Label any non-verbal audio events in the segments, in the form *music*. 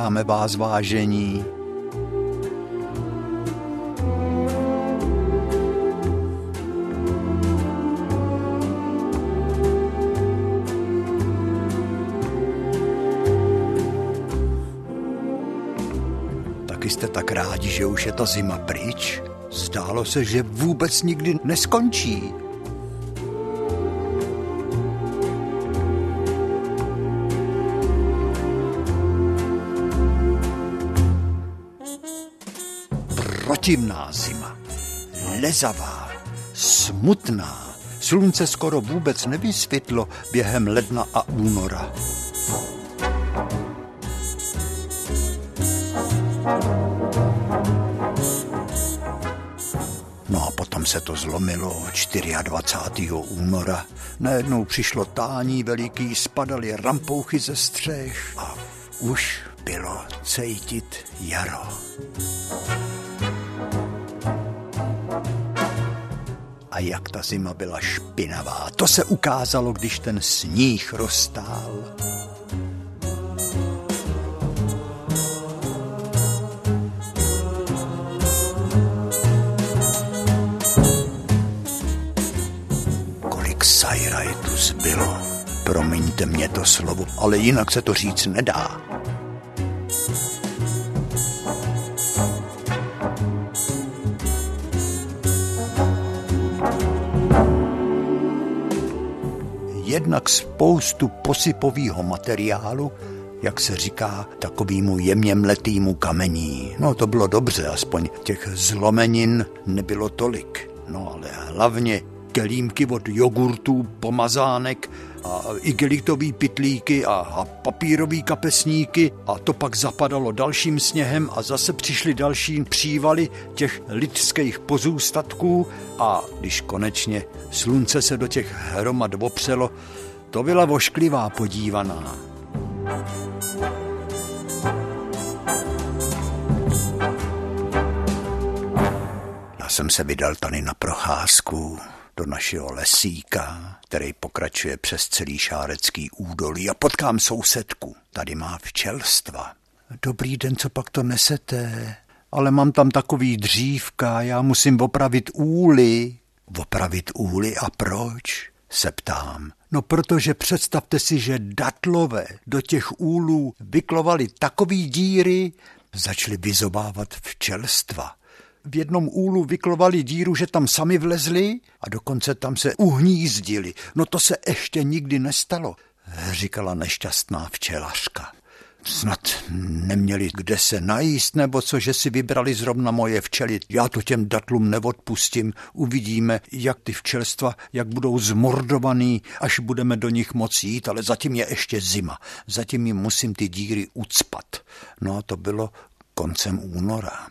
Vítáme vás, vážení. Taky jste tak rádi, že už je ta zima pryč? Zdálo se, že vůbec nikdy neskončí. Protivná zima. Lezavá, smutná. Slunce skoro vůbec nevysvětlo během ledna a února. No a potom se to zlomilo 24. února. Najednou přišlo tání veliký, spadaly rampouchy ze střech a už bylo cítit jaro. Jak ta zima byla špinavá. To se ukázalo, když ten sníh roztál. Kolik sajra tu zbylo. Promiňte mě to slovo, ale jinak se to říct nedá. Spoustu posypového materiálu, jak se říká, takovýmu jemně mletýmu kamení. No to bylo dobře, aspoň těch zlomenin nebylo tolik. No ale hlavně kelímky od jogurtů, pomazánek a igelitový pitlíky a, a papírový kapesníky a to pak zapadalo dalším sněhem a zase přišly další přívaly těch lidských pozůstatků a když konečně slunce se do těch hromad opřelo, to byla vošklivá podívaná. Já jsem se vydal tady na procházku do našeho lesíka, který pokračuje přes celý šárecký údolí a potkám sousedku. Tady má včelstva. Dobrý den, co pak to nesete? Ale mám tam takový dřívka, já musím opravit úly. Opravit úly a proč? se ptám. No protože představte si, že datlové do těch úlů vyklovali takový díry, začali vyzobávat včelstva v jednom úlu vyklovali díru, že tam sami vlezli a dokonce tam se uhnízdili. No to se ještě nikdy nestalo, říkala nešťastná včelařka. Snad neměli kde se najíst, nebo co, že si vybrali zrovna moje včely. Já to těm datlům neodpustím. Uvidíme, jak ty včelstva, jak budou zmordovaný, až budeme do nich moci jít, ale zatím je ještě zima. Zatím jim musím ty díry ucpat. No a to bylo koncem února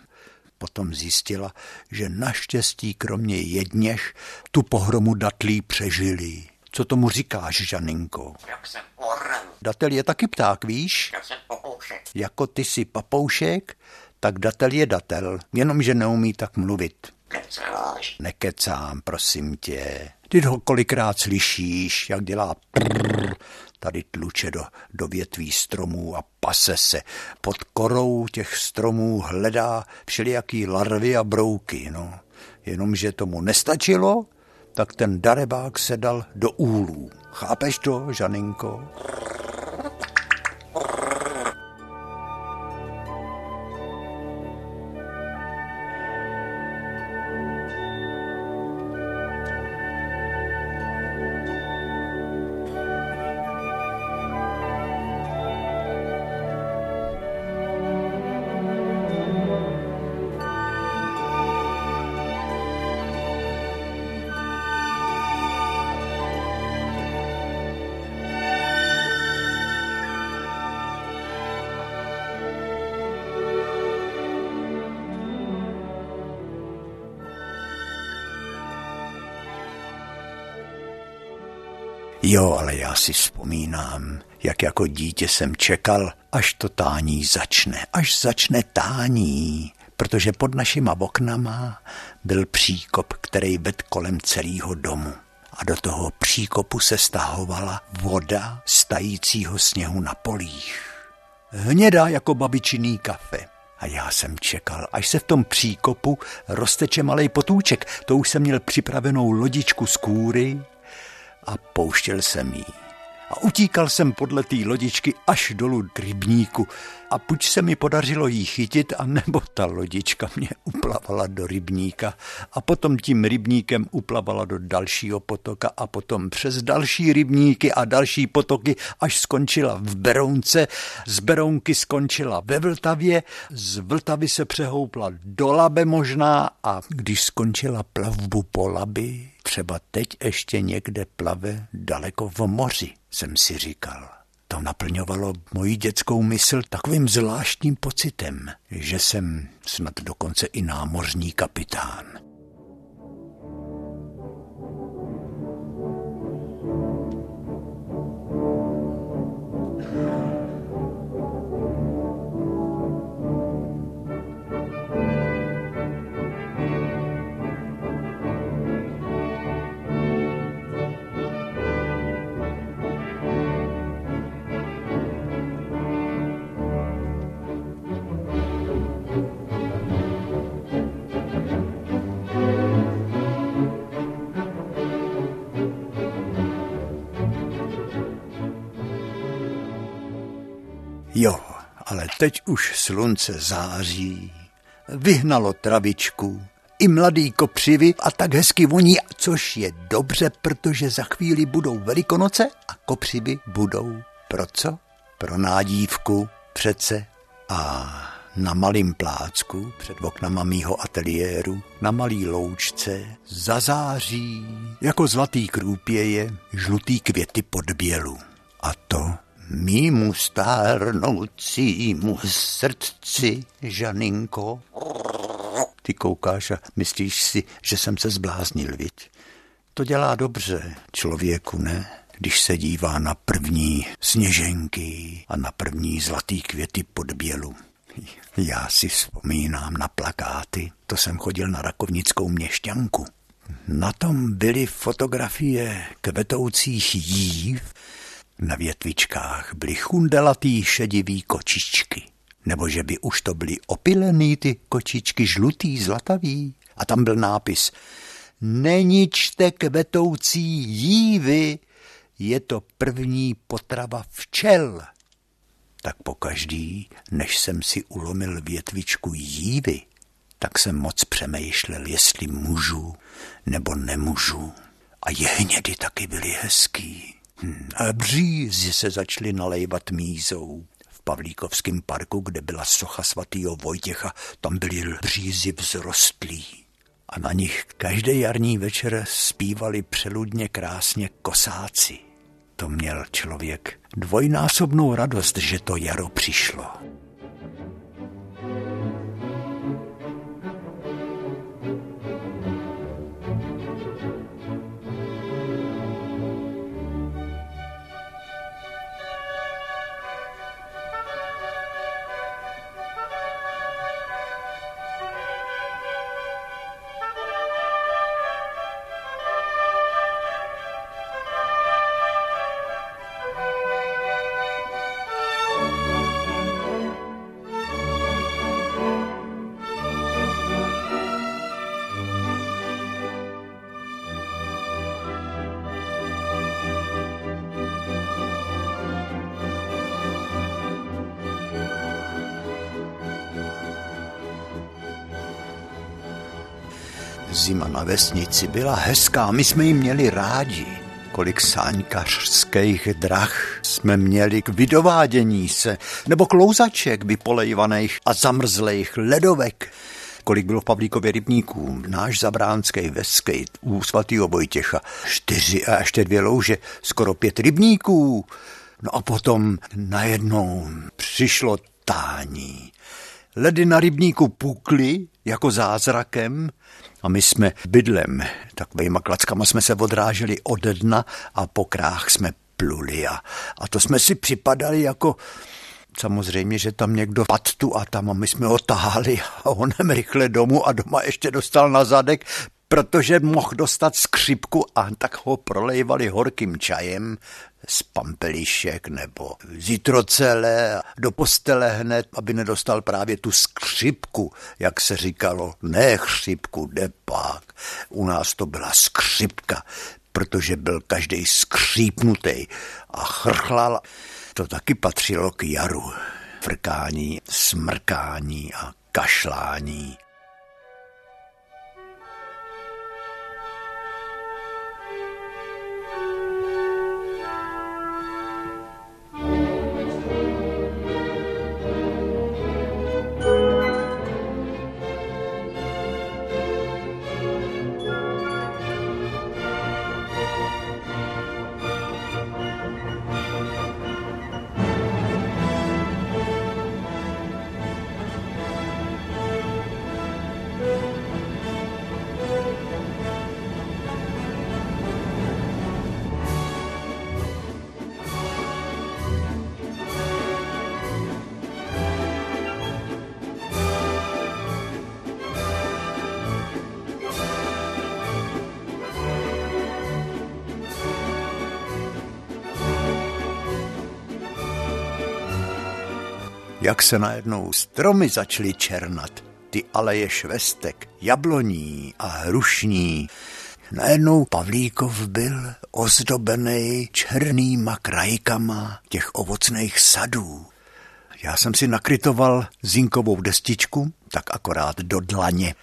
potom zjistila, že naštěstí kromě jedněch tu pohromu datlí přežili. Co tomu říkáš, Žaninko? Jak jsem orel. Datel je taky pták, víš? Jak jsem papoušek. Jako ty jsi papoušek, tak datel je datel, jenomže neumí tak mluvit. Kecáš. Nekecám, prosím tě. Ty ho kolikrát slyšíš, jak dělá prrr, tady tluče do, do větví stromů a pase se. Pod korou těch stromů hledá všelijaký larvy a brouky. No. Jenomže tomu nestačilo, tak ten darebák se dal do úlů. Chápeš to, Žaninko? Jo, ale já si vzpomínám, jak jako dítě jsem čekal, až to tání začne, až začne tání, protože pod našima oknama byl příkop, který ved kolem celého domu. A do toho příkopu se stahovala voda stajícího sněhu na polích. hnědá jako babičiný kafe. A já jsem čekal, až se v tom příkopu rozteče malý potůček. To už jsem měl připravenou lodičku z kůry a pouštěl jsem jí. A utíkal jsem podle té lodičky až dolů k rybníku. A buď se mi podařilo jí chytit, a nebo ta lodička mě uplavala do rybníka. A potom tím rybníkem uplavala do dalšího potoka a potom přes další rybníky a další potoky, až skončila v Berounce, z Berounky skončila ve Vltavě, z Vltavy se přehoupla do Labe možná a když skončila plavbu po Labi, třeba teď ještě někde plave daleko v moři, jsem si říkal. To naplňovalo moji dětskou mysl takovým zvláštním pocitem, že jsem snad dokonce i námořní kapitán. Teď už slunce září, vyhnalo travičku, i mladý kopřivy a tak hezky voní, což je dobře, protože za chvíli budou velikonoce a kopřivy budou pro co? Pro nádívku přece a na malým plácku před oknama mýho ateliéru, na malý loučce, zazáří jako zlatý krůpěje žlutý květy pod bělu. A to mýmu stárnoucímu srdci, Žaninko. Ty koukáš a myslíš si, že jsem se zbláznil, viď? To dělá dobře člověku, ne? Když se dívá na první sněženky a na první zlatý květy pod bělu. Já si vzpomínám na plakáty, to jsem chodil na rakovnickou měšťanku. Na tom byly fotografie kvetoucích jív, na větvičkách byly chundelatý šedivý kočičky. Nebo že by už to byly opilený ty kočičky, žlutý, zlatavý. A tam byl nápis Neničte kvetoucí jívy, je to první potrava včel. Tak pokaždý, než jsem si ulomil větvičku jívy, tak jsem moc přemýšlel, jestli můžu nebo nemůžu. A jehnědy taky byly hezký. A břízy se začaly nalejvat mízou. V Pavlíkovském parku, kde byla socha svatýho Vojtěcha, tam byly břízy vzrostlí. A na nich každý jarní večer zpívali přeludně krásně kosáci. To měl člověk dvojnásobnou radost, že to jaro přišlo. Na vesnici byla hezká, my jsme ji měli rádi. Kolik sáňkařských drah jsme měli k vydovádění se, nebo klouzaček vypolejvaných a zamrzlých ledovek. Kolik bylo v Pavlíkově rybníků, náš zabránský veskej u svatýho Vojtěcha, čtyři a ještě dvě louže, skoro pět rybníků. No a potom najednou přišlo tání. Ledy na rybníku pukly jako zázrakem a my jsme bydlem, takovýma klackama jsme se odráželi od dna a po krách jsme pluli a, a to jsme si připadali jako Samozřejmě, že tam někdo pad tu a tam a my jsme ho tahali a onem *laughs* rychle domů a doma ještě dostal na zadek protože mohl dostat skřipku a tak ho prolejvali horkým čajem z pampelišek nebo zitrocele do postele hned, aby nedostal právě tu skřipku, jak se říkalo. Ne chřipku, depák. U nás to byla skřipka, protože byl každý skřípnutý a chrchlal. To taky patřilo k jaru. Frkání, smrkání a kašlání. Jak se najednou stromy začaly černat, ty aleje švestek, jabloní a hrušní. Najednou Pavlíkov byl ozdobený černýma krajkama těch ovocných sadů. Já jsem si nakrytoval zinkovou destičku, tak akorát do dlaně.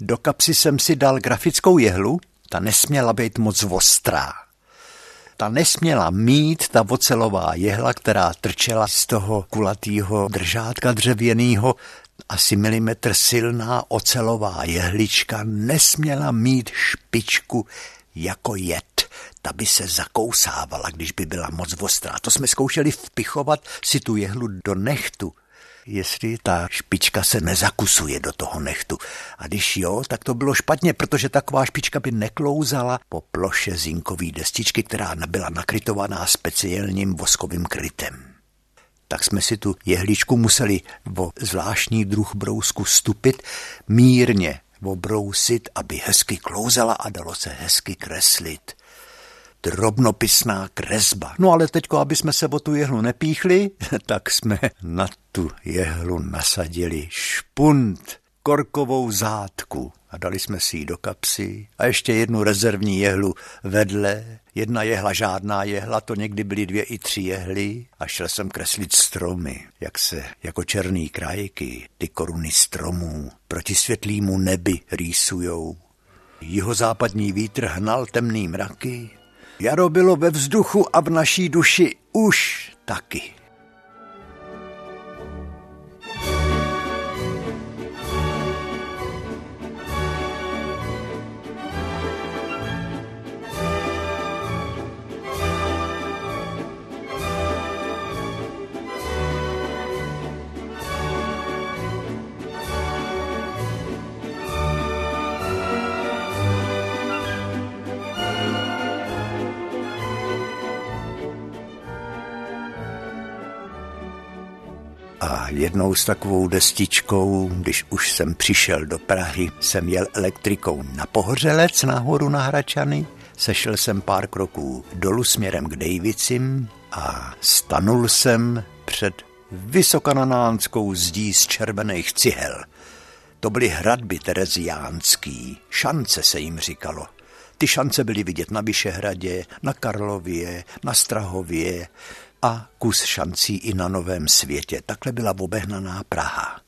Do kapsy jsem si dal grafickou jehlu, ta nesměla být moc ostrá ta nesměla mít ta ocelová jehla, která trčela z toho kulatýho držátka dřevěného, asi milimetr silná ocelová jehlička nesměla mít špičku jako jed. Ta by se zakousávala, když by byla moc ostrá. To jsme zkoušeli vpichovat si tu jehlu do nechtu jestli ta špička se nezakusuje do toho nechtu. A když jo, tak to bylo špatně, protože taková špička by neklouzala po ploše zinkový destičky, která byla nakrytovaná speciálním voskovým krytem. Tak jsme si tu jehličku museli o zvláštní druh brousku stupit, mírně obrousit, aby hezky klouzala a dalo se hezky kreslit drobnopisná kresba. No ale teďko, aby jsme se o tu jehlu nepíchli, *laughs* tak jsme na tu jehlu nasadili špunt, korkovou zátku a dali jsme si ji do kapsy a ještě jednu rezervní jehlu vedle. Jedna jehla, žádná jehla, to někdy byly dvě i tři jehly a šel jsem kreslit stromy, jak se jako černý krajky ty koruny stromů proti světlýmu nebi rýsujou. Jihozápadní vítr hnal temný mraky Jaro bylo ve vzduchu a v naší duši už taky. Jednou s takovou destičkou, když už jsem přišel do Prahy, jsem jel elektrikou na Pohořelec nahoru na Hračany, sešel jsem pár kroků dolů směrem k Dejvicím a stanul jsem před vysokananánskou zdí z červených cihel. To byly hradby tereziánský, šance se jim říkalo. Ty šance byly vidět na Vyšehradě, na Karlově, na Strahově, a kus šancí i na novém světě. Takhle byla obehnaná Praha.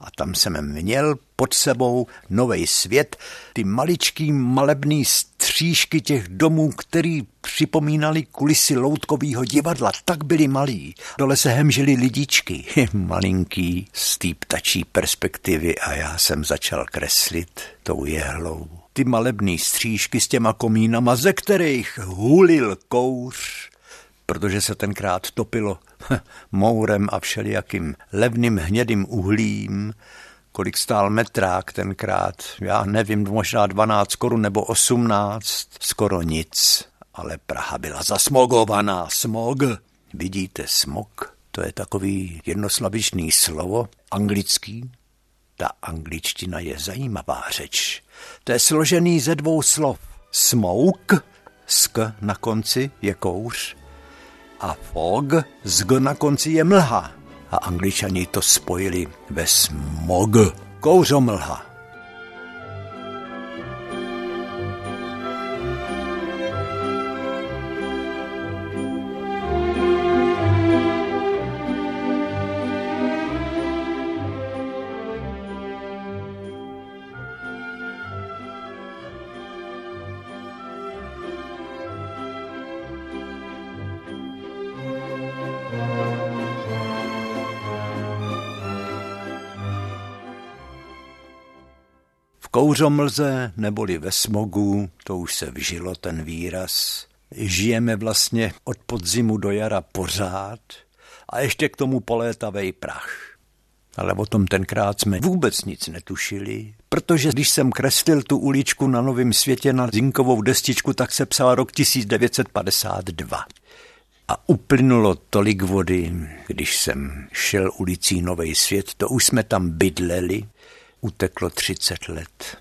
A tam jsem měl pod sebou nový svět, ty maličký malebný střížky těch domů, který připomínali kulisy loutkového divadla, tak byly malí. Dole se hemžili lidičky, malinký, z té ptačí perspektivy a já jsem začal kreslit tou jehlou. Ty malebný střížky s těma komínama, ze kterých hulil kouř protože se tenkrát topilo *laughs* mourem a všelijakým levným hnědým uhlím, kolik stál metrák tenkrát, já nevím, možná 12 korun nebo 18, skoro nic, ale Praha byla zasmogovaná, smog. Vidíte, smog, to je takový jednoslabičný slovo, anglický, Ta angličtina je zajímavá řeč. To je složený ze dvou slov. Smoke, sk na konci je kouř, a fog, z g na konci je mlha. A angličani to spojili ve smog, kouřomlha. Kouřomlze neboli ve smogu, to už se vžilo ten výraz. Žijeme vlastně od podzimu do jara pořád a ještě k tomu polétavej prach. Ale o tom tenkrát jsme vůbec nic netušili, protože když jsem kreslil tu uličku na Novém světě na zinkovou destičku, tak se psal rok 1952. A uplynulo tolik vody, když jsem šel ulicí Nový svět, to už jsme tam bydleli, uteklo 30 let,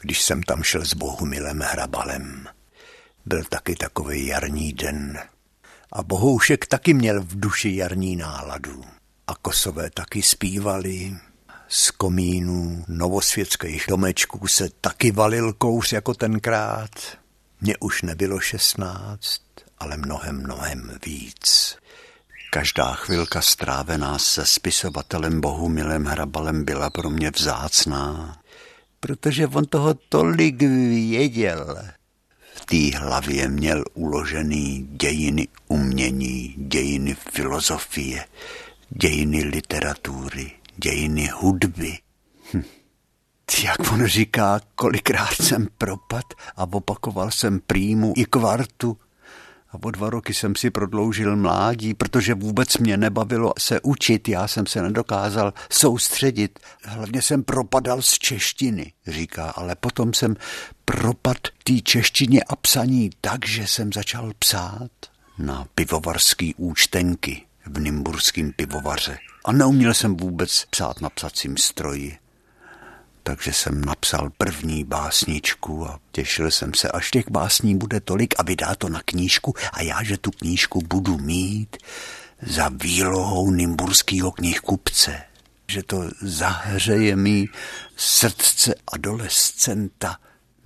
když jsem tam šel s Bohumilem Hrabalem. Byl taky takový jarní den. A Bohoušek taky měl v duši jarní náladu. A Kosové taky zpívali. Z komínů novosvětských domečků se taky valil kouř jako tenkrát. Mně už nebylo šestnáct, ale mnohem, mnohem víc. Každá chvilka strávená se spisovatelem Bohumilem Hrabalem byla pro mě vzácná, protože on toho tolik věděl. V té hlavě měl uložený dějiny umění, dějiny filozofie, dějiny literatury, dějiny hudby. Hm. Jak on říká, kolikrát jsem propad a opakoval jsem prýmu i kvartu, a o dva roky jsem si prodloužil mládí, protože vůbec mě nebavilo se učit, já jsem se nedokázal soustředit. Hlavně jsem propadal z češtiny, říká, ale potom jsem propad té češtině a psaní tak, že jsem začal psát na pivovarský účtenky v Nymburském pivovaře. A neuměl jsem vůbec psát na psacím stroji takže jsem napsal první básničku a těšil jsem se, až těch básní bude tolik a vydá to na knížku. A já, že tu knížku budu mít za výlohou Nymburského knihkupce, že to zahřeje mi srdce adolescenta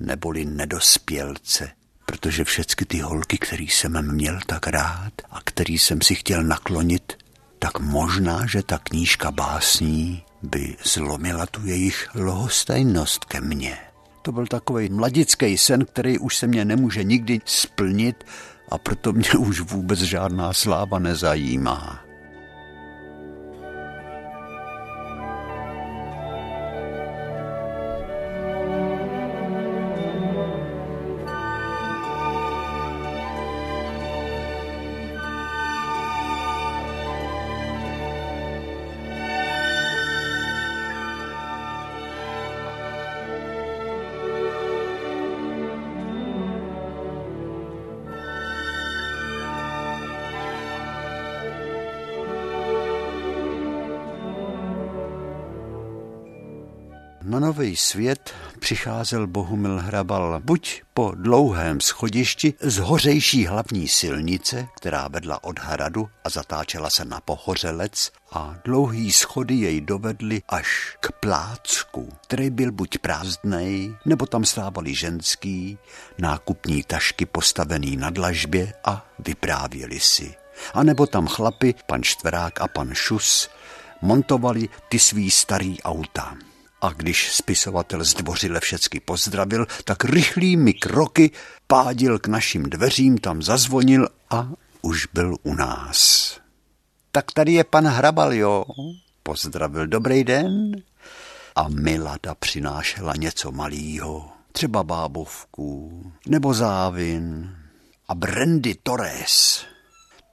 neboli nedospělce, protože všechny ty holky, který jsem měl tak rád a který jsem si chtěl naklonit, tak možná, že ta knížka básní by zlomila tu jejich lohostajnost ke mně. To byl takový mladický sen, který už se mě nemůže nikdy splnit a proto mě už vůbec žádná sláva nezajímá. Nový svět přicházel Bohumil Hrabal buď po dlouhém schodišti z hořejší hlavní silnice, která vedla od hradu a zatáčela se na pohořelec a dlouhý schody jej dovedly až k plácku, který byl buď prázdnej, nebo tam stávali ženský, nákupní tašky postavený na dlažbě a vyprávěli si. A nebo tam chlapi, pan Štverák a pan Šus, montovali ty svý starý auta. A když spisovatel zdvořile všecky pozdravil, tak rychlými kroky pádil k našim dveřím, tam zazvonil a už byl u nás. Tak tady je pan Hrabal, jo? Pozdravil, dobrý den. A Milada přinášela něco malýho, třeba bábovku, nebo závin. A Brandy Torres,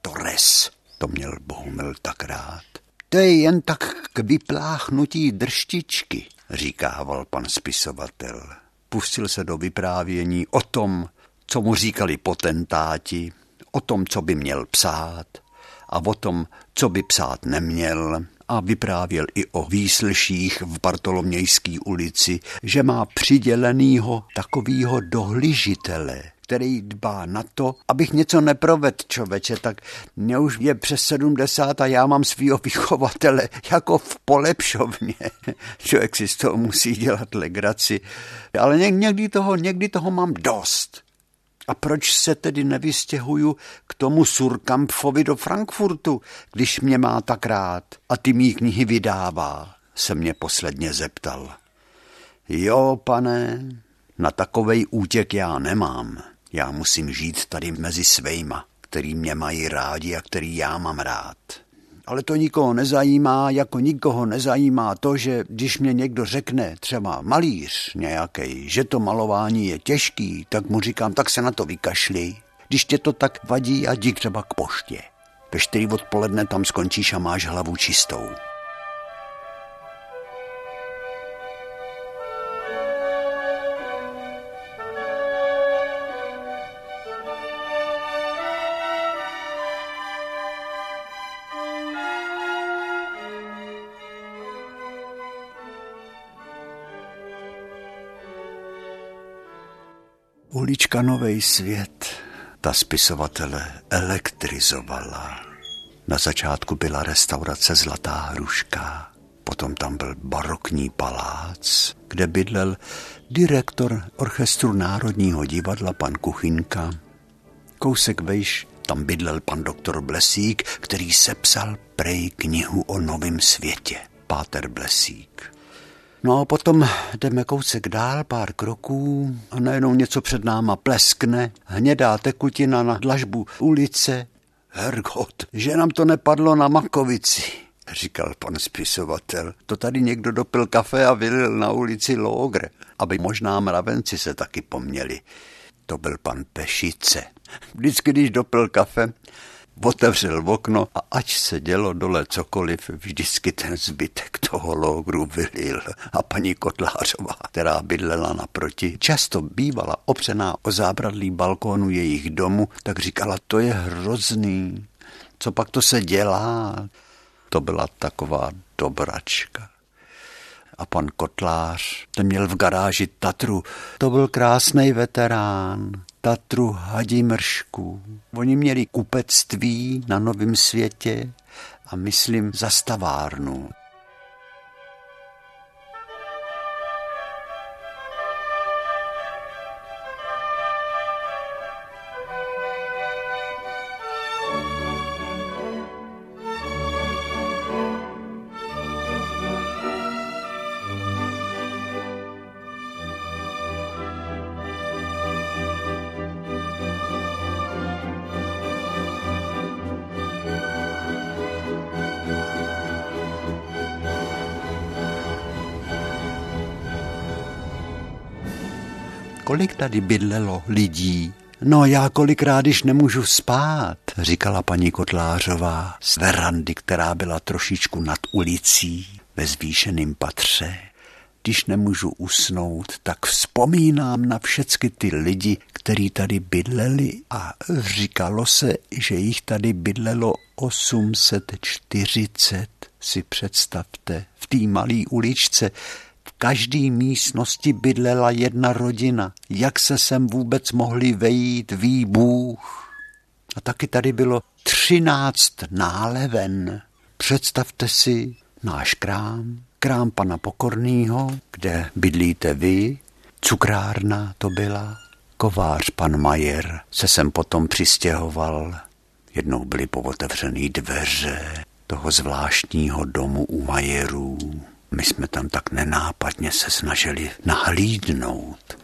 Torres, to měl Bohumil tak rád. To je jen tak k vypláchnutí drštičky říkával pan spisovatel. Pustil se do vyprávění o tom, co mu říkali potentáti, o tom, co by měl psát a o tom, co by psát neměl, a vyprávěl i o výslyších v Bartolomějské ulici, že má přidělenýho takovýho dohližitele, který dbá na to, abych něco neproved, čověče, tak mě už je přes 70 a já mám svýho vychovatele jako v polepšovně. *laughs* Člověk si z toho musí dělat legraci, ale někdy toho, někdy toho mám dost. A proč se tedy nevystěhuju k tomu Surkampfovi do Frankfurtu, když mě má tak rád a ty mý knihy vydává, se mě posledně zeptal. Jo, pane, na takovej útěk já nemám. Já musím žít tady mezi svejma, který mě mají rádi a který já mám rád. Ale to nikoho nezajímá, jako nikoho nezajímá to, že když mě někdo řekne, třeba malíř nějaký, že to malování je těžký, tak mu říkám, tak se na to vykašli. Když tě to tak vadí, a jdi třeba k poště. Ve čtyři odpoledne tam skončíš a máš hlavu čistou. Ulička Novej svět ta spisovatele elektrizovala. Na začátku byla restaurace Zlatá hruška, potom tam byl barokní palác, kde bydlel direktor orchestru Národního divadla pan Kuchinka. Kousek vejš tam bydlel pan doktor Blesík, který sepsal prej knihu o novém světě. Páter Blesík. No a potom jdeme kousek dál, pár kroků a najednou něco před náma pleskne, hnědá tekutina na dlažbu ulice. Hergot, že nám to nepadlo na Makovici, říkal pan spisovatel. To tady někdo dopil kafe a vylil na ulici Logr, aby možná mravenci se taky poměli. To byl pan Pešice. Vždycky, když dopil kafe, otevřel okno a ať se dělo dole cokoliv, vždycky ten zbytek toho logru vylil. A paní Kotlářová, která bydlela naproti, často bývala opřená o zábradlí balkónu jejich domu, tak říkala, to je hrozný. Co pak to se dělá? To byla taková dobračka a pan Kotlář, ten měl v garáži Tatru. To byl krásný veterán. Tatru Hadimršku. Oni měli kupectví na Novém světě a myslím zastavárnu. Tady bydlelo lidí? No já kolikrát, když nemůžu spát, říkala paní Kotlářová z verandy, která byla trošičku nad ulicí ve zvýšeném patře. Když nemůžu usnout, tak vzpomínám na všechny ty lidi, kteří tady bydleli a říkalo se, že jich tady bydlelo 840, si představte, v té malé uličce, v každé místnosti bydlela jedna rodina. Jak se sem vůbec mohli vejít, ví Bůh. A taky tady bylo třináct náleven. Představte si náš krám, krám pana Pokornýho, kde bydlíte vy, cukrárna to byla, kovář pan Majer se sem potom přistěhoval. Jednou byly povotevřený dveře toho zvláštního domu u Majerů. My jsme tam tak nenápadně se snažili nahlídnout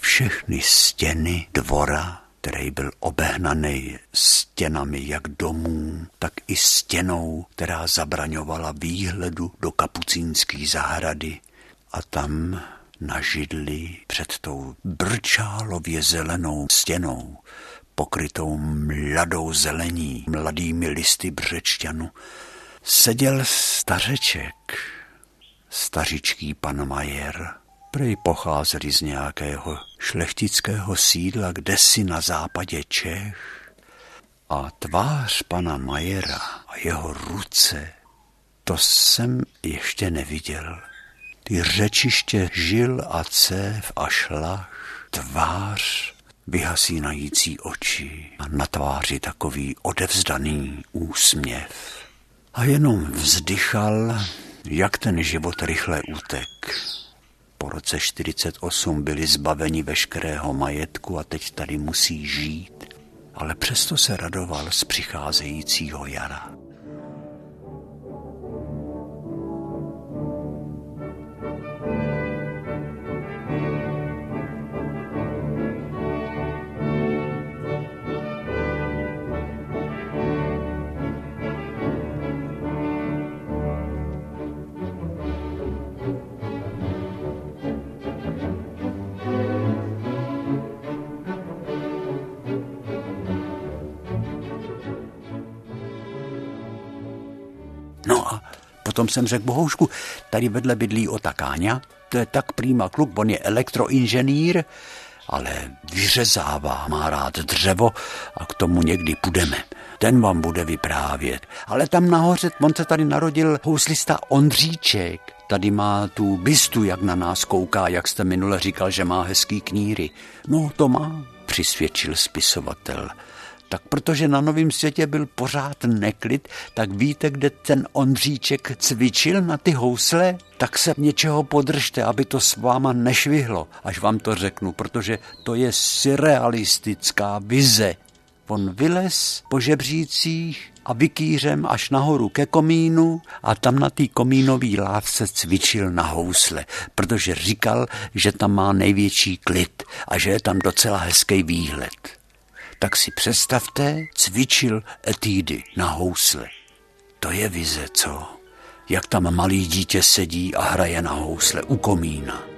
všechny stěny dvora, který byl obehnaný stěnami jak domů, tak i stěnou, která zabraňovala výhledu do kapucínské zahrady. A tam na židli před tou brčálově zelenou stěnou, pokrytou mladou zelení, mladými listy břečťanu, seděl stařeček, stařičký pan Majer. Prej pocházeli z nějakého šlechtického sídla kdesi na západě Čech. A tvář pana Majera a jeho ruce, to jsem ještě neviděl. Ty řečiště žil a cév a šlach, tvář, vyhasínající oči a na tváři takový odevzdaný úsměv. A jenom vzdychal, jak ten život rychle utek. Po roce 48 byli zbaveni veškerého majetku a teď tady musí žít, ale přesto se radoval z přicházejícího jara. No a potom jsem řekl Bohoušku, tady vedle bydlí Otakáňa, to je tak prýma kluk, on je elektroinženýr, ale vyřezává, má rád dřevo a k tomu někdy půjdeme. Ten vám bude vyprávět. Ale tam nahoře, on se tady narodil houslista Ondříček. Tady má tu bystu, jak na nás kouká, jak jste minule říkal, že má hezký kníry. No, to má, přisvědčil spisovatel tak protože na Novém světě byl pořád neklid, tak víte, kde ten Ondříček cvičil na ty housle? Tak se něčeho podržte, aby to s váma nešvihlo, až vám to řeknu, protože to je surrealistická vize. On vylez po žebřících a vykýřem až nahoru ke komínu a tam na té komínový lávce cvičil na housle, protože říkal, že tam má největší klid a že je tam docela hezký výhled tak si představte, cvičil etídy na housle. To je vize, co? Jak tam malý dítě sedí a hraje na housle u komína.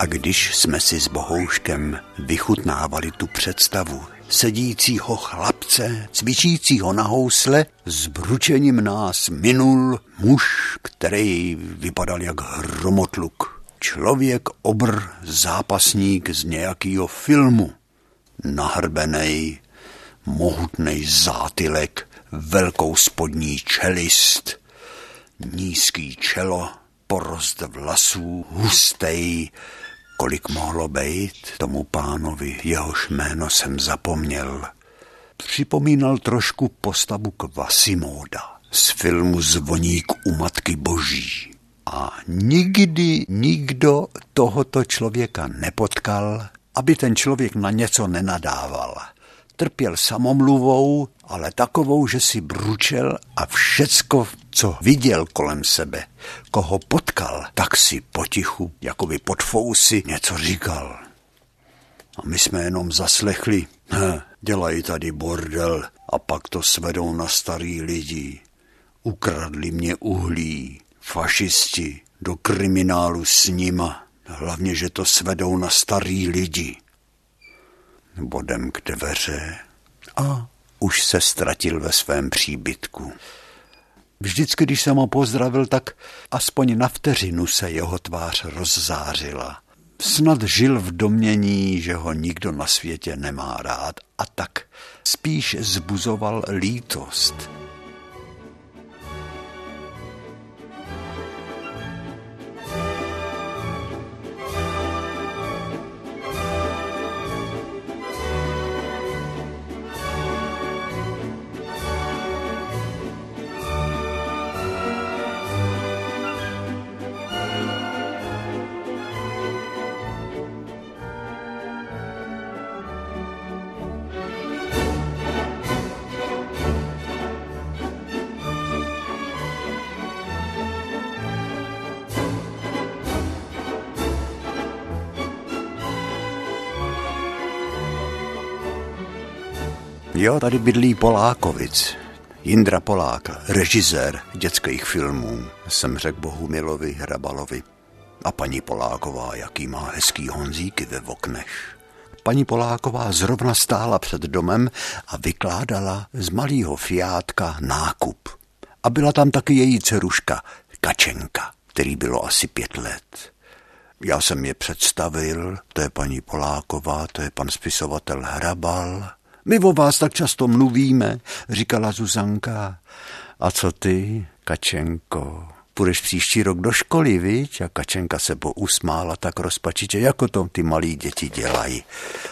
A když jsme si s Bohouškem vychutnávali tu představu sedícího chlapce, cvičícího na housle, s bručením nás minul muž, který vypadal jak hromotluk. Člověk obr, zápasník z nějakého filmu. Nahrbenej, mohutnej zátylek, velkou spodní čelist, nízký čelo, porost vlasů, hustej, kolik mohlo být tomu pánovi, jehož jméno jsem zapomněl. Připomínal trošku postavu Kvasimoda z filmu Zvoník u Matky Boží. A nikdy nikdo tohoto člověka nepotkal, aby ten člověk na něco nenadával. Trpěl samomluvou, ale takovou, že si bručel a všecko, co viděl kolem sebe, koho potkal, tak si potichu, jako by pod fousy, něco říkal. A my jsme jenom zaslechli, he, dělají tady bordel a pak to svedou na starý lidi. Ukradli mě uhlí, fašisti, do kriminálu s nima, hlavně, že to svedou na starý lidi. Bodem k dveře a už se ztratil ve svém příbytku. Vždycky, když jsem ho pozdravil, tak aspoň na vteřinu se jeho tvář rozzářila. Snad žil v domění, že ho nikdo na světě nemá rád a tak spíš zbuzoval lítost. Jo, tady bydlí Polákovic. Jindra Polák, režisér dětských filmů, jsem řekl Bohumilovi Hrabalovi. A paní Poláková, jaký má hezký honzíky ve oknech. Paní Poláková zrovna stála před domem a vykládala z malého fiátka nákup. A byla tam taky její dceruška, Kačenka, který bylo asi pět let. Já jsem je představil, to je paní Poláková, to je pan spisovatel Hrabal. My o vás tak často mluvíme, říkala Zuzanka. A co ty, Kačenko? Půjdeš příští rok do školy, viď? A Kačenka se pousmála tak rozpačitě, jako to ty malí děti dělají.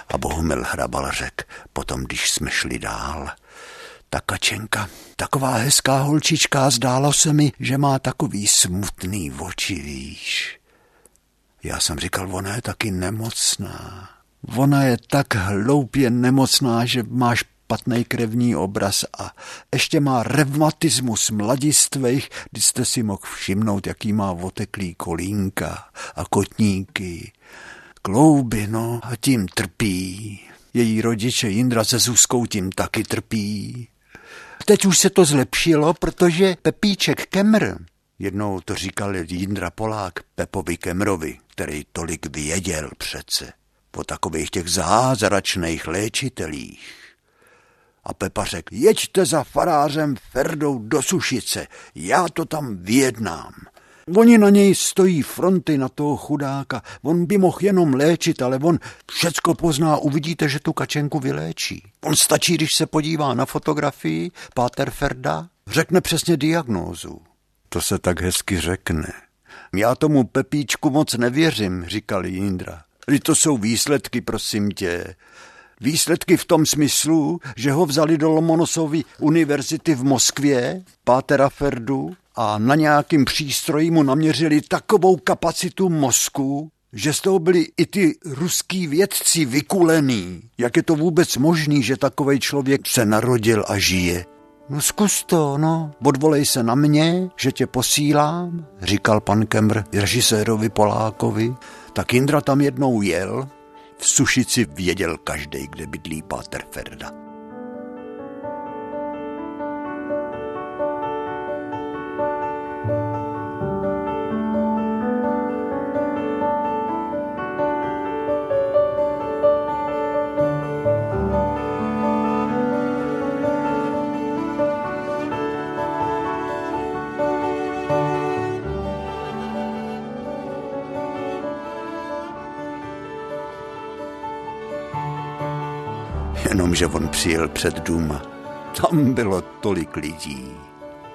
A Bohumil Hrabal řekl, potom, když jsme šli dál, ta Kačenka, taková hezká holčička, zdálo se mi, že má takový smutný oči, víš. Já jsem říkal, ona je taky nemocná. Ona je tak hloupě nemocná, že máš špatný krevní obraz a ještě má revmatismus mladistvých, kdy jste si mohl všimnout, jaký má oteklý kolínka a kotníky. Klouby, no, a tím trpí. Její rodiče Jindra se Zuzkou tím taky trpí. Teď už se to zlepšilo, protože Pepíček Kemr, jednou to říkal Jindra Polák Pepovi Kemrovi, který tolik věděl přece po takových těch zázračných léčitelích. A Pepa řekl, jeďte za farářem Ferdou do Sušice, já to tam vyjednám. Oni na něj stojí fronty na toho chudáka. On by mohl jenom léčit, ale on všecko pozná. Uvidíte, že tu kačenku vyléčí. On stačí, když se podívá na fotografii Páter Ferda, řekne přesně diagnózu. To se tak hezky řekne. Já tomu Pepíčku moc nevěřím, říkal Jindra. To jsou výsledky, prosím tě. Výsledky v tom smyslu, že ho vzali do Lomonosovy univerzity v Moskvě, Pátera Ferdu, a na nějakým přístroji mu naměřili takovou kapacitu mozku, že z toho byli i ty ruský vědci vykulený. Jak je to vůbec možný, že takový člověk se narodil a žije? No zkus to, no. Odvolej se na mě, že tě posílám, říkal pan Kemr režisérovi Polákovi. Tak Indra tam jednou jel, v Sušici věděl každý, kde bydlí Páter Ferda. Jenomže on přijel před dům. Tam bylo tolik lidí.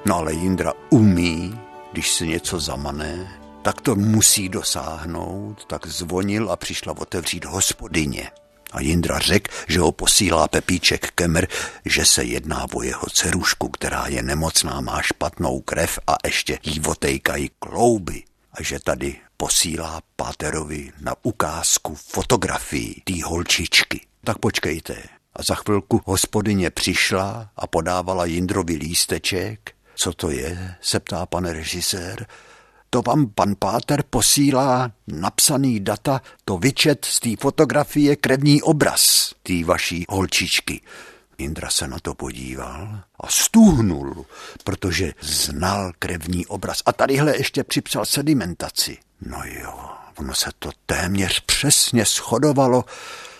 No ale Jindra umí, když se něco zamane, tak to musí dosáhnout, tak zvonil a přišla otevřít hospodyně. A Jindra řekl, že ho posílá Pepíček Kemer, že se jedná o jeho dcerušku, která je nemocná, má špatnou krev a ještě jí otejkají klouby. A že tady posílá Páterovi na ukázku fotografii té holčičky. Tak počkejte, a za chvilku hospodyně přišla a podávala Jindrovi lísteček. Co to je, se ptá pan režisér. To vám pan Páter posílá napsaný data, to vyčet z té fotografie krevní obraz té vaší holčičky. Indra se na to podíval a stuhnul, protože znal krevní obraz. A tadyhle ještě připsal sedimentaci. No jo, ono se to téměř přesně shodovalo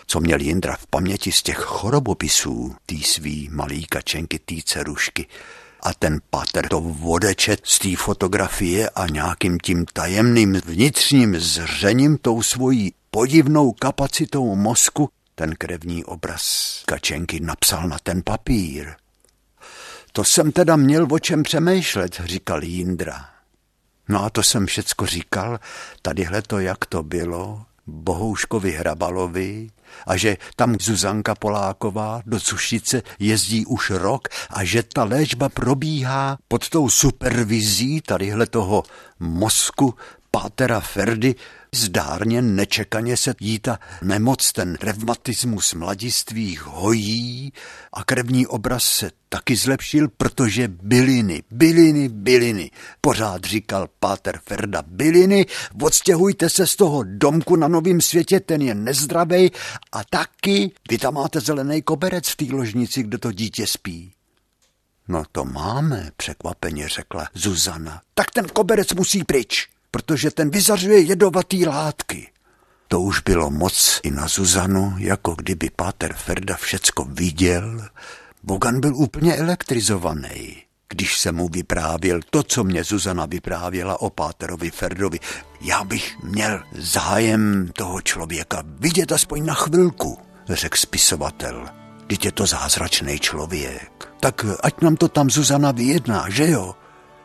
co měl Jindra v paměti z těch chorobopisů, tý svý malý kačenky, tý cerušky. A ten pater to vodečet z té fotografie a nějakým tím tajemným vnitřním zřením, tou svojí podivnou kapacitou mozku, ten krevní obraz kačenky napsal na ten papír. To jsem teda měl o čem přemýšlet, říkal Jindra. No a to jsem všecko říkal, tadyhle to, jak to bylo, Bohouškovi Hrabalovi a že tam Zuzanka Poláková do Sušice jezdí už rok a že ta léčba probíhá pod tou supervizí tadyhle toho mozku Pátera Ferdy zdárně, nečekaně se jí ta nemoc, ten revmatismus mladistvých hojí a krevní obraz se taky zlepšil, protože byliny, byliny, byliny. Pořád říkal Páter Ferda, byliny, odstěhujte se z toho domku na novém světě, ten je nezdravej a taky vy tam máte zelený koberec v té ložnici, kde to dítě spí. No to máme, překvapeně řekla Zuzana. Tak ten koberec musí pryč, protože ten vyzařuje jedovatý látky. To už bylo moc i na Zuzanu, jako kdyby Páter Ferda všecko viděl. Bogan byl úplně elektrizovaný, když se mu vyprávěl to, co mě Zuzana vyprávěla o Páterovi Ferdovi. Já bych měl zájem toho člověka vidět aspoň na chvilku, řekl spisovatel. Teď je to zázračný člověk. Tak ať nám to tam Zuzana vyjedná, že jo?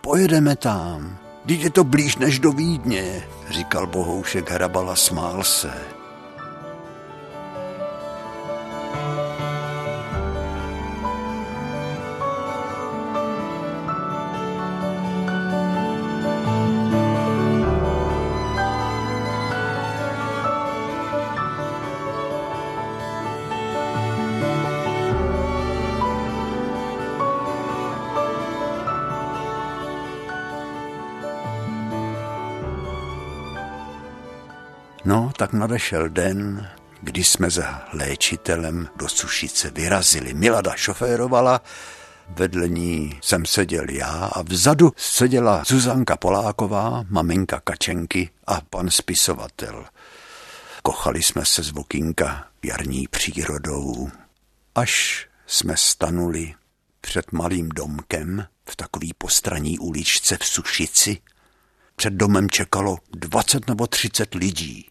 Pojedeme tam. Teď je to blíž než do Vídně, říkal Bohoušek Hrabala, smál se. Tak nadešel den, kdy jsme za léčitelem do Sušice vyrazili. Milada šoférovala, vedle ní jsem seděl já a vzadu seděla Zuzanka Poláková, maminka Kačenky a pan spisovatel. Kochali jsme se z vokínka jarní přírodou, až jsme stanuli před malým domkem v takový postraní uličce v Sušici. Před domem čekalo 20 nebo 30 lidí.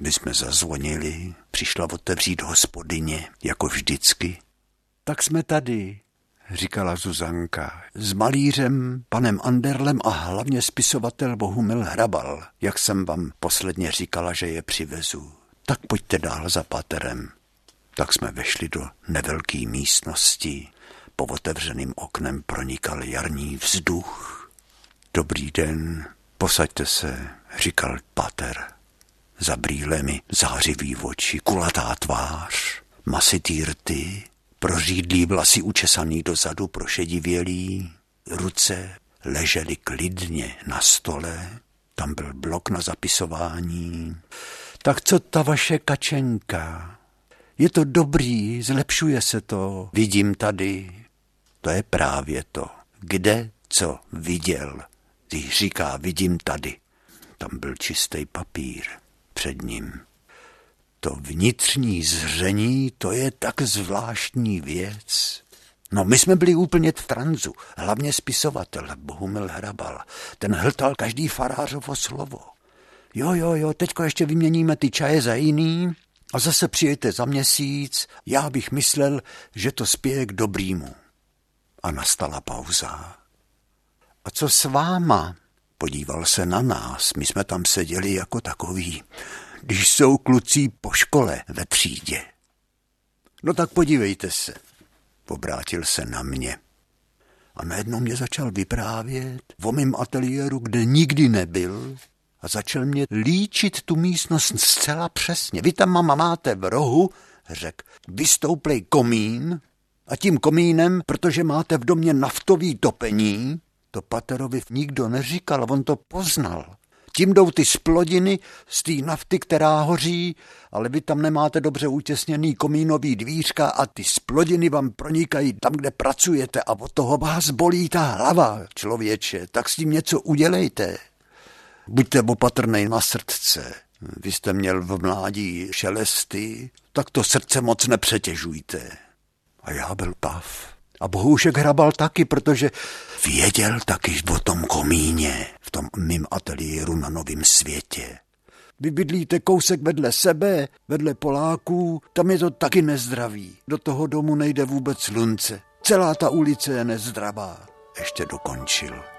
My jsme zazvonili, přišla otevřít hospodyně, jako vždycky. Tak jsme tady, říkala Zuzanka, s malířem, panem Anderlem a hlavně spisovatel Bohumil Hrabal, jak jsem vám posledně říkala, že je přivezu. Tak pojďte dál za paterem. Tak jsme vešli do nevelké místnosti. Po otevřeným oknem pronikal jarní vzduch. Dobrý den, posaďte se, říkal pater. Za brýlemi zářivý oči, kulatá tvář, masitý rty, prořídlý vlasy učesaný dozadu, prošedivělý, ruce ležely klidně na stole, tam byl blok na zapisování. Tak co ta vaše kačenka? Je to dobrý, zlepšuje se to, vidím tady. To je právě to. Kde co viděl? Ty říká, vidím tady. Tam byl čistý papír před ním. To vnitřní zření, to je tak zvláštní věc. No, my jsme byli úplně v tranzu, hlavně spisovatel Bohumil Hrabal. Ten hltal každý farářovo slovo. Jo, jo, jo, teďko ještě vyměníme ty čaje za jiný a zase přijete za měsíc. Já bych myslel, že to spěje k dobrýmu. A nastala pauza. A co s váma? Podíval se na nás, my jsme tam seděli jako takový, když jsou kluci po škole ve třídě. No tak podívejte se, obrátil se na mě. A najednou mě začal vyprávět o mém ateliéru, kde nikdy nebyl, a začal mě líčit tu místnost zcela přesně. Vy tam, mama, máte v rohu, řekl, vystouplej komín a tím komínem, protože máte v domě naftový topení, to Paterovi nikdo neříkal, on to poznal. Tím jdou ty splodiny z té nafty, která hoří, ale vy tam nemáte dobře utěsněný komínový dvířka a ty splodiny vám pronikají tam, kde pracujete a od toho vás bolí ta hlava, člověče, tak s tím něco udělejte. Buďte opatrný na srdce. Vy jste měl v mládí šelesty, tak to srdce moc nepřetěžujte. A já byl pav. A Bohoušek hrabal taky, protože věděl taky o tom komíně v tom mým ateliéru na Novém světě. Vy bydlíte kousek vedle sebe, vedle Poláků, tam je to taky nezdravý. Do toho domu nejde vůbec slunce. Celá ta ulice je nezdravá. Ještě dokončil.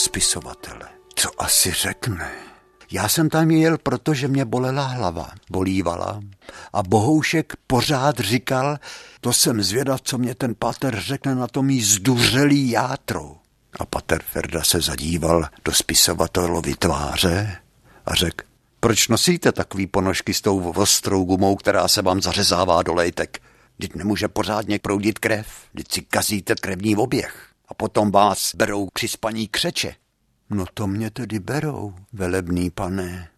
Spisovatele. Co asi řekne? Já jsem tam jel, protože mě bolela hlava, bolívala. A Bohoušek pořád říkal, to jsem zvědav, co mě ten pater řekne na tom jí zduřelý játro. A pater Ferda se zadíval do spisovatelovy tváře a řekl, proč nosíte takový ponožky s tou ostrou gumou, která se vám zařezává do lejtek? Vždyť nemůže pořádně proudit krev, vždyť si kazíte krevní oběh. A potom vás berou při spaní křeče. No to mě tedy berou, velebný pane.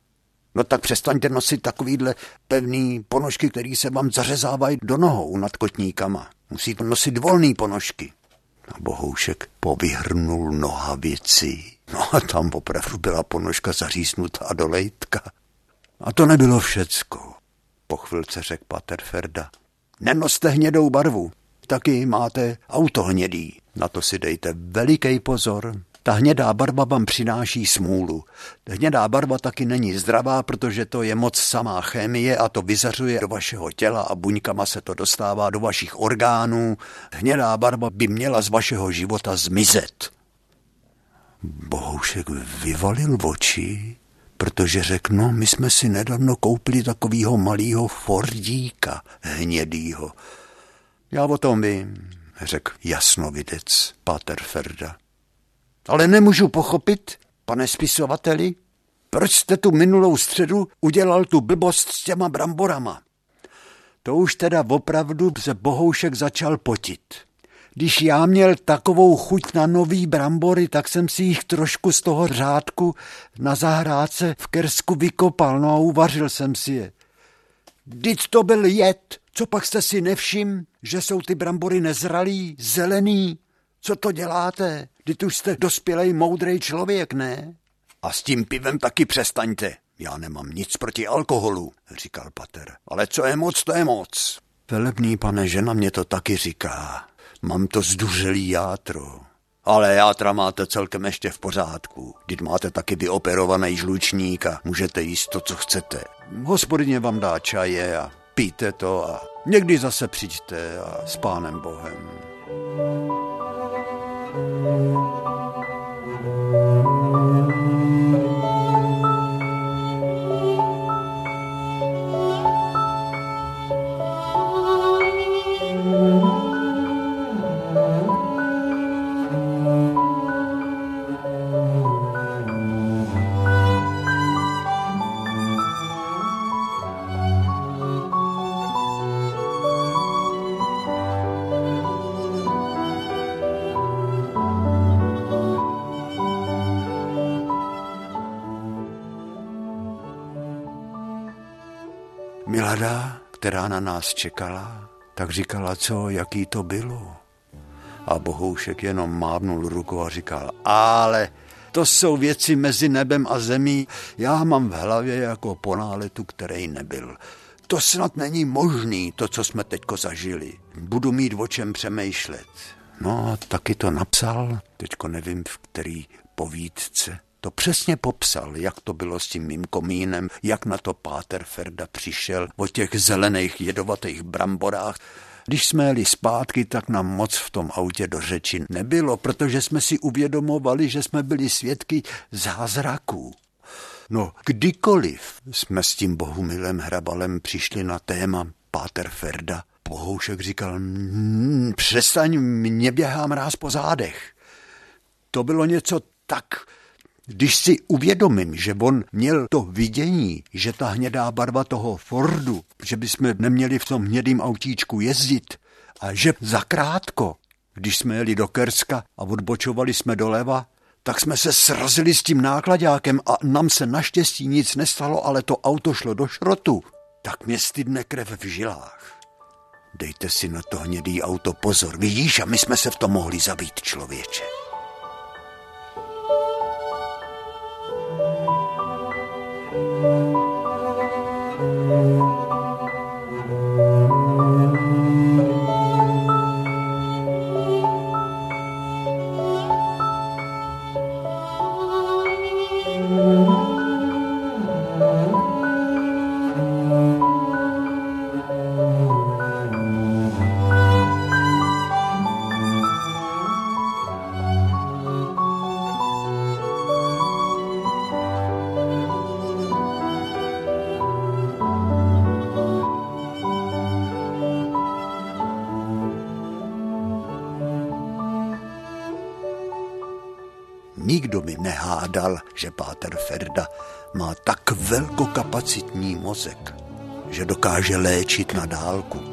No tak přestaňte nosit takovýhle pevný ponožky, který se vám zařezávají do nohou nad kotníkama. Musíte nosit volný ponožky. A Bohoušek povyhrnul nohavici. No a tam opravdu byla ponožka zaříznutá do lejtka. A to nebylo všecko. Po chvilce řekl Pater Ferda. Nenoste hnědou barvu, taky máte auto hnědý. Na to si dejte veliký pozor. Ta hnědá barva vám přináší smůlu. Hnědá barva taky není zdravá, protože to je moc samá chemie a to vyzařuje do vašeho těla a buňkama se to dostává do vašich orgánů. Hnědá barva by měla z vašeho života zmizet. Bohoušek vyvalil oči, protože řekl, no my jsme si nedávno koupili takovýho malýho Fordíka hnědýho. Já o tom vím, řekl jasnovidec Pater Ferda. Ale nemůžu pochopit, pane spisovateli, proč jste tu minulou středu udělal tu blbost s těma bramborama. To už teda opravdu se Bohoušek začal potit. Když já měl takovou chuť na nový brambory, tak jsem si jich trošku z toho řádku na zahrádce v Kersku vykopal, no a uvařil jsem si je. Vždyť to byl jed, co pak jste si nevšim, že jsou ty brambory nezralý, zelený? Co to děláte? Vždyť už jste dospělej, moudrý člověk, ne? A s tím pivem taky přestaňte. Já nemám nic proti alkoholu, říkal pater. Ale co je moc, to je moc. Velebný pane, žena mě to taky říká. Mám to zduřelý játro. Ale játra máte celkem ještě v pořádku. Když máte taky vyoperovaný žlučník a můžete jíst to, co chcete. Hospodyně vám dá čaje a pijte to a někdy zase přijďte a s pánem Bohem. Milada, která na nás čekala, tak říkala, co, jaký to bylo. A Bohoušek jenom mávnul rukou a říkal, ale to jsou věci mezi nebem a zemí, já mám v hlavě jako po náletu, který nebyl. To snad není možný, to, co jsme teďko zažili. Budu mít o čem přemýšlet. No a taky to napsal, teďko nevím v který povídce to přesně popsal, jak to bylo s tím mým komínem, jak na to Páter Ferda přišel o těch zelených jedovatých bramborách. Když jsme jeli zpátky, tak nám moc v tom autě do řeči nebylo, protože jsme si uvědomovali, že jsme byli svědky zázraků. No, kdykoliv jsme s tím Bohumilem Hrabalem přišli na téma Páter Ferda, Bohoušek říkal, mmm, přestaň, mě běhá mráz po zádech. To bylo něco tak když si uvědomím, že on měl to vidění, že ta hnědá barva toho Fordu, že bychom neměli v tom hnědým autíčku jezdit a že zakrátko, když jsme jeli do Kerska a odbočovali jsme doleva, tak jsme se srazili s tím nákladákem a nám se naštěstí nic nestalo, ale to auto šlo do šrotu. Tak mě stydne krev v žilách. Dejte si na to hnědý auto pozor, vidíš, a my jsme se v tom mohli zabít, člověče. Že dokáže léčit na dálku.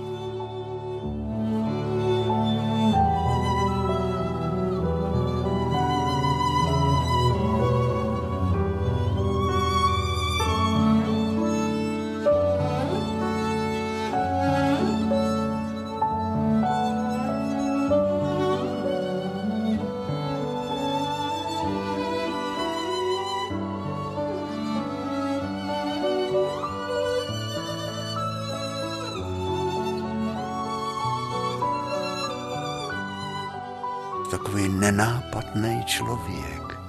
Člověk.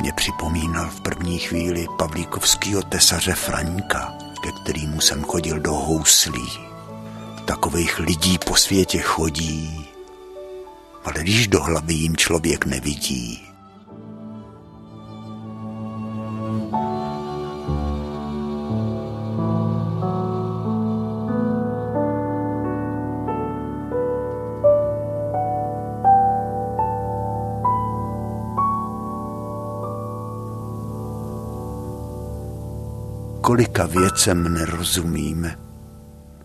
Mě připomínal v první chvíli Pavlíkovského tesaře Fraňka, ke kterýmu jsem chodil do houslí. Takových lidí po světě chodí, ale když do hlavy jim člověk nevidí, kolika věcem nerozumíme.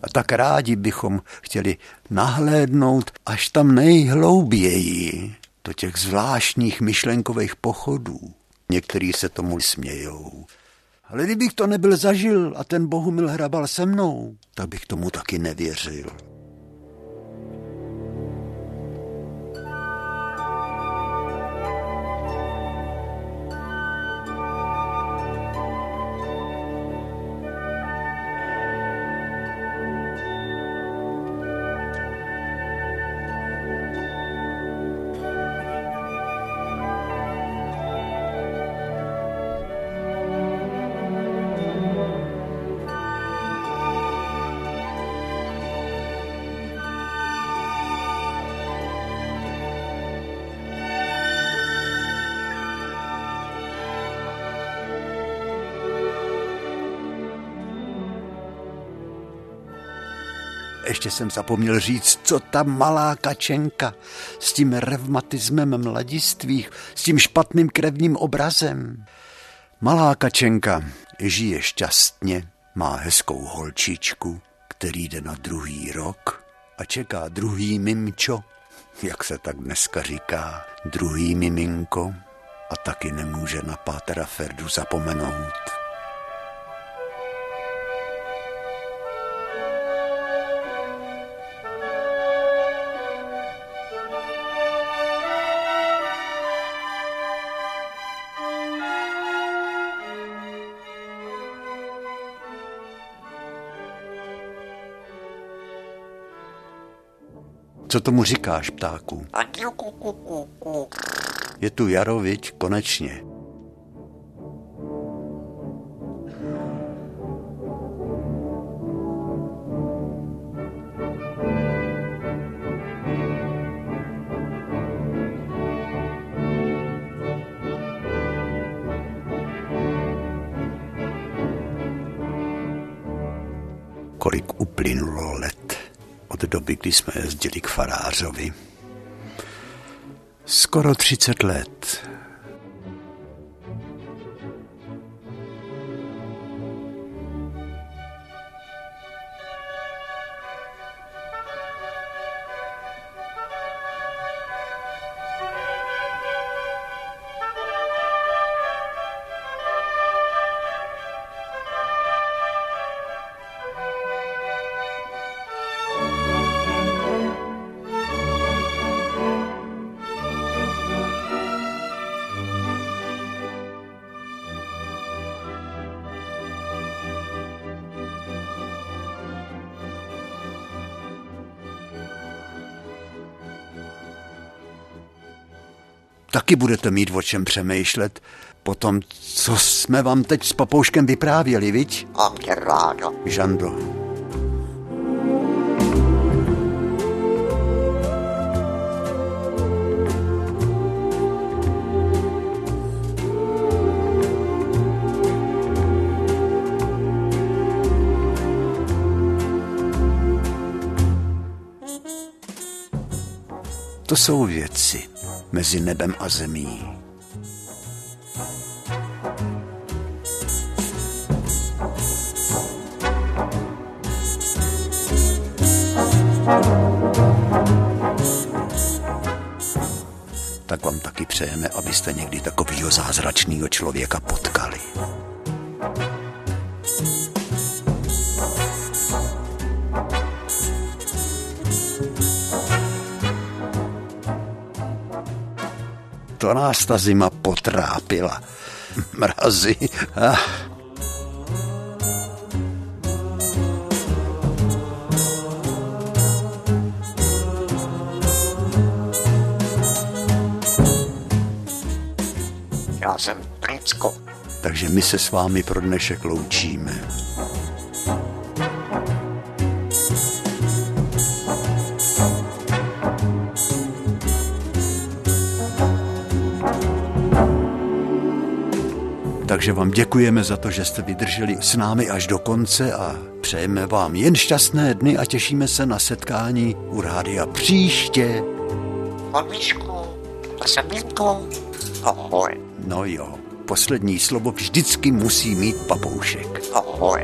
A tak rádi bychom chtěli nahlédnout až tam nejhlouběji do těch zvláštních myšlenkových pochodů. Někteří se tomu smějou. Ale kdybych to nebyl zažil a ten Bohumil hrabal se mnou, tak bych tomu taky nevěřil. Ještě jsem zapomněl říct, co ta malá kačenka s tím revmatismem mladistvých, s tím špatným krevním obrazem. Malá kačenka žije šťastně, má hezkou holčičku, který jde na druhý rok a čeká druhý mimčo, jak se tak dneska říká, druhý miminko a taky nemůže na Pátera Ferdu zapomenout. Co tomu říkáš, ptáku? Je tu jaro, viď, konečně. kolik uplynulo let od doby, kdy jsme jezdili k farářovi. Skoro 30 let. Taky budete mít o čem přemýšlet po tom, co jsme vám teď s papouškem vyprávěli, viď? A mě rádo. Žando. To jsou věci, mezi nebem a zemí. Tak vám taky přejeme, abyste někdy takového zázračného člověka potkali. To nás ta zima potrápila. Mrazy. Ah. Já jsem Pricko. Takže my se s vámi pro dnešek loučíme. Děkujeme za to, že jste vydrželi s námi až do konce a přejeme vám jen šťastné dny a těšíme se na setkání u rádia příště. Jsem Mínkou. Ahoj. No jo, poslední slovo vždycky musí mít papoušek. Ahoj.